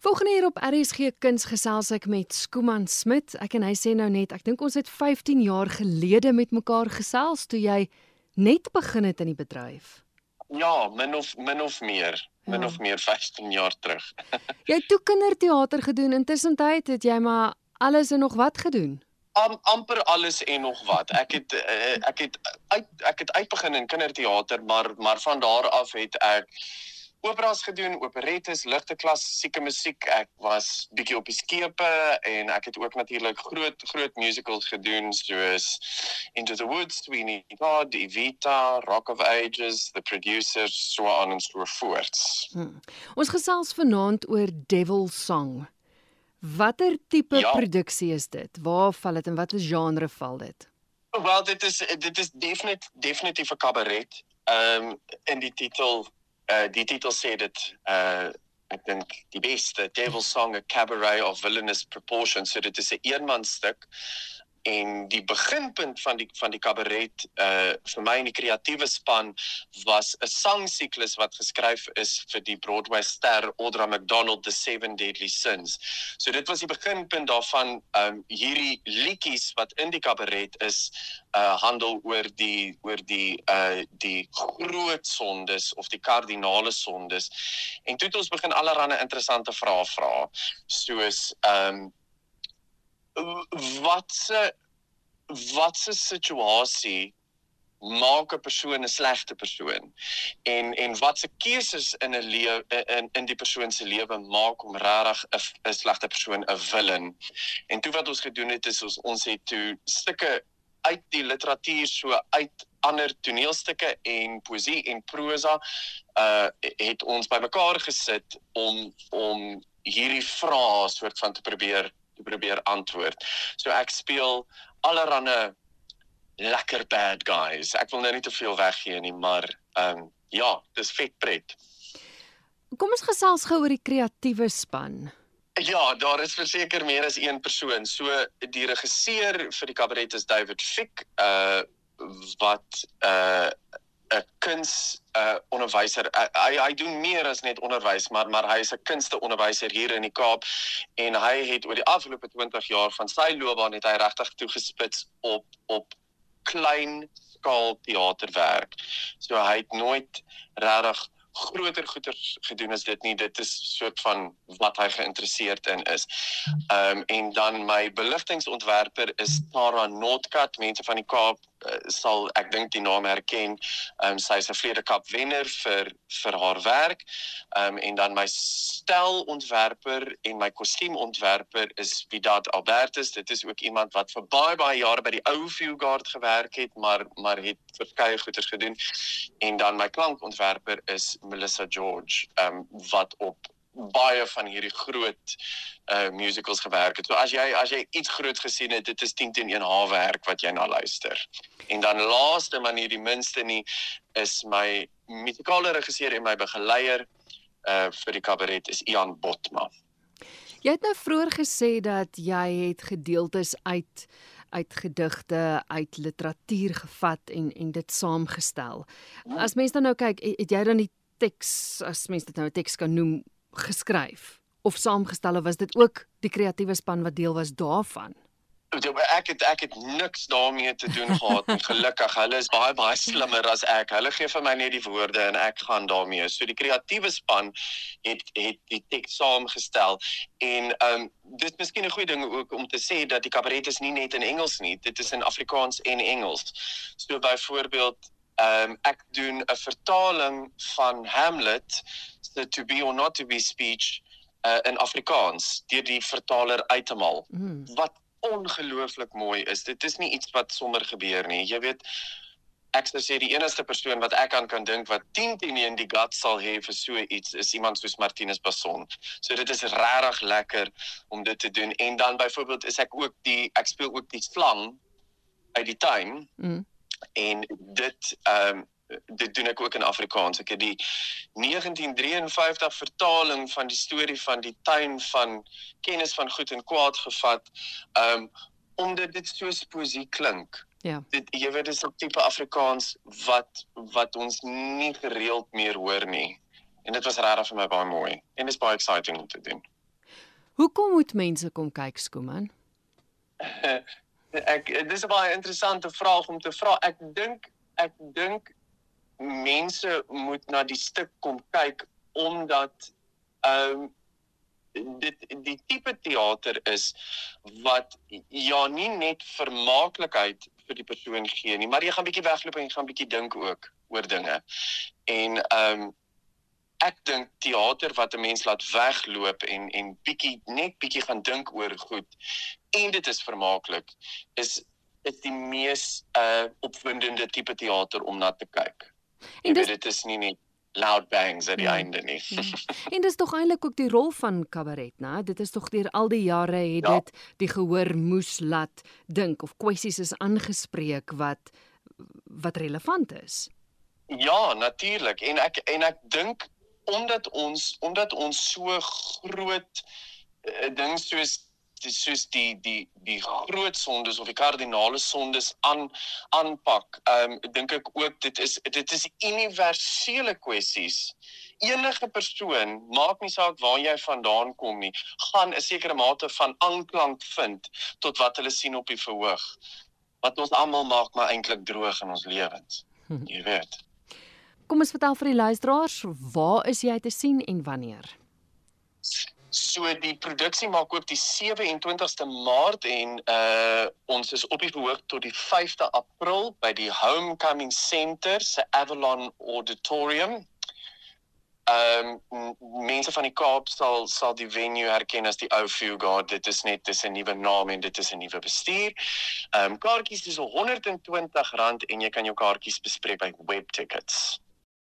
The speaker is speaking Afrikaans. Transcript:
Volgende hier op RSG Kuns gesels ek met Skooman Smit. Ek en hy sê nou net, ek dink ons het 15 jaar gelede met mekaar gesels toe jy net begin het in die bedryf. Ja, min of min of meer, min Ja. of meer 15 jaar terug. Jy het toe kinderteater gedoen. Intussen tyd het jy maar alles en nog wat gedoen. Am, amper alles en nog wat. Ek het uh, ek het uit ek het uitbegin in kinderteater, maar maar van daar af het ek operas gedoen, operettes, ligte klassieke musiek. Ek was bietjie op die skepe en ek het ook natuurlik groot groot musicals gedoen soos Into the Woods, Sweeney Todd, Evita, Rock of Ages, The Producers, so on and so forth. Hm. Ons gesels vanaand oor Devil Song. Watter tipe Ja. produksie is dit? Waar val dit en watter genre val dit? Wel dit is dit is definitief definitief 'n kabaret. Ehm um, in die titel uh die titel sê dit uh ek dink die beste Devil Song a Cabaret of Villainous Proportions. So dit is 'n eenmanstuk en die beginpunt van die van die kabaret uh vir my in die kreatiewe span was 'n sangsiklus wat geskryf is vir die Broadway ster Audra McDonald The Seven Deadly Sins. So dit was die beginpunt daarvan um hierdie liedjies wat in die kabaret is uh handel oor die oor die uh die groot sondes of die kardinale sondes. En toe het ons begin allerlei interessante vrae vra soos um wat se wat se situasie maak 'n persoon 'n slegte persoon en en wat se keuses in 'n lewe in in die persoon se lewe maak om regtig 'n slegte persoon 'n villain. En toe wat ons gedoen het is ons ons het toe stukke uit die literatuur so uit ander toneelstukke en poesie en prosa uh het ons bymekaar gesit om om hierdie vrae soort van te probeer te probeer antwoord. So ek speel allerlei lekker bad guys. Ek wil nou nie te veel weggee nie, maar ehm um, ja, dis vet pret. Kom ons gesels gou oor die kreatiewe span. Ja, daar is verseker meer as een persoon. So die regisseur vir die kabaret is David Fick, uh wat uh 'n kuns uh onderwyser. Uh, hy hy doen meer as net onderwys, maar maar hy is 'n kunsteonderwyser hier in die Kaap en hy het oor die afgelope 20 jaar van sy loopbaan het hy regtig toegespits op op klein skaal teaterwerk. So hy het nooit regtig groter goeders gedoen as dit nie. Dit is soort van wat hy geïnteresseerd in is. Ehm um, en dan my beligtingontwerper is Tara Notkat. Mense van die Kaap sal ek dink die naam herken. Ehm um, sy is 'n Vrede Kap wenner vir vir haar werk. Ehm um, en dan my stylontwerper en my kostuumontwerper is Vidat Albertus. Dit is ook iemand wat vir baie baie jare by die ou Fugard gewerk het, maar maar het verskeie goeders gedoen. En dan my klankontwerper is Melissa George, ehm um, wat op baie van hierdie groot uh musicals gewerk het. So as jy as jy iets groot gesien het, dit is 10 teen 1 haarwerk wat jy na luister. En dan laaste maar nie die minste nie is my musikale regisseur en my begeleier uh vir die kabaret is Ian Botma. Jy het nou vroeër gesê dat jy het gedeeltes uit uit gedigte, uit literatuur gevat en en dit saamgestel. As mense dan nou kyk, het, het jy dan die teks, as mense dit nou 'n teks kan noem, geskryf of saamgestel of was dit ook die kreatiewe span wat deel was daarvan? Ek het ek het niks daarmee te doen gehad en gelukkig hulle is baie baie slimmer as ek. Hulle gee vir my net die woorde en ek gaan daarmee. So die kreatiewe span het het die teks saamgestel en ehm um, dit is miskien 'n goeie ding ook om te sê dat die kabaret is nie net in Engels nie. Dit is in Afrikaans en Engels. So byvoorbeeld ehm um, ek doen 'n vertaling van Hamlet se to be or not to be speech uh, in Afrikaans deur die vertaler uit te maal Hmm. wat ongelooflik mooi is. Dit is nie iets wat sommer gebeur nie. Jy weet ek sou sê die enigste persoon wat ek aan kan dink wat 10 teen 1 die guts sal hê vir so iets is iemand soos Martinus Basson. So dit is regtig lekker om dit te doen. En dan byvoorbeeld is ek ook die ek speel ook die slang uit die tuin Mm. En dit ehm um, dit doen ek ook in Afrikaans. Ek het die 1953 vertaling van die storie van die tuin van kennis van goed en kwaad gevat. Um omdat dit soos poesie klink. Ja. Dit jy weet dis 'n tipe Afrikaans wat wat ons nie gereeld meer hoor nie. En dit was regtig vir my baie mooi en is baie exciting om te doen. Hoekom moet mense kom kyk Skooman? ek dis 'n baie interessante vraag om te vra. Ek dink ek dink mense moet na die stuk kom kyk omdat ehm um, dit die tipe teater is wat ja nie net vermaaklikheid vir die persoon gee nie, maar jy gaan bietjie wegloop en jy gaan bietjie dink ook oor dinge. En ehm um, ek dink teater wat 'n mens laat wegloop en en bietjie net bietjie gaan dink oor goed en dit is vermaaklik is is die mees uh opwindende tipe teater om na te kyk. En dis, dit is nie net loud bangs aan die ja, einde nie. Ja. En dis tog eintlik ook die rol van kabaret, né? Dit is tog deur al die jare het ja. dit die gehoor moes laat dink of kwessies is aangespreek wat wat relevant is. Ja, natuurlik. En ek en ek dink omdat ons omdat ons so groot uh, ding soos dis soos die die die groot sondes of die kardinale sondes aan aanpak. Ehm um, dink ek ook dit is dit is universele kwessies. Enige persoon, maak nie saak waar jy vandaan kom nie, gaan 'n sekere mate van aanklank vind tot wat hulle sien op die verhoog. Wat ons almal maak maar eintlik droog in ons lewens. Hm. Jy weet. Kom ons vertel vir die luisteraars, waar is jy te sien en wanneer? So die produksie maak oop die 27ste Maart en uh ons is op die verhoog tot die 5de April by die Homecoming Center se Avalon Auditorium. Ehm um, mense van die Kaap sal sal die venue herken as die ou Fugard. Dit is net dis 'n nuwe naam en dit is 'n nuwe bestuur. Ehm um, kaartjies is R120 en jy kan jou kaartjies bespreek by Webtickets.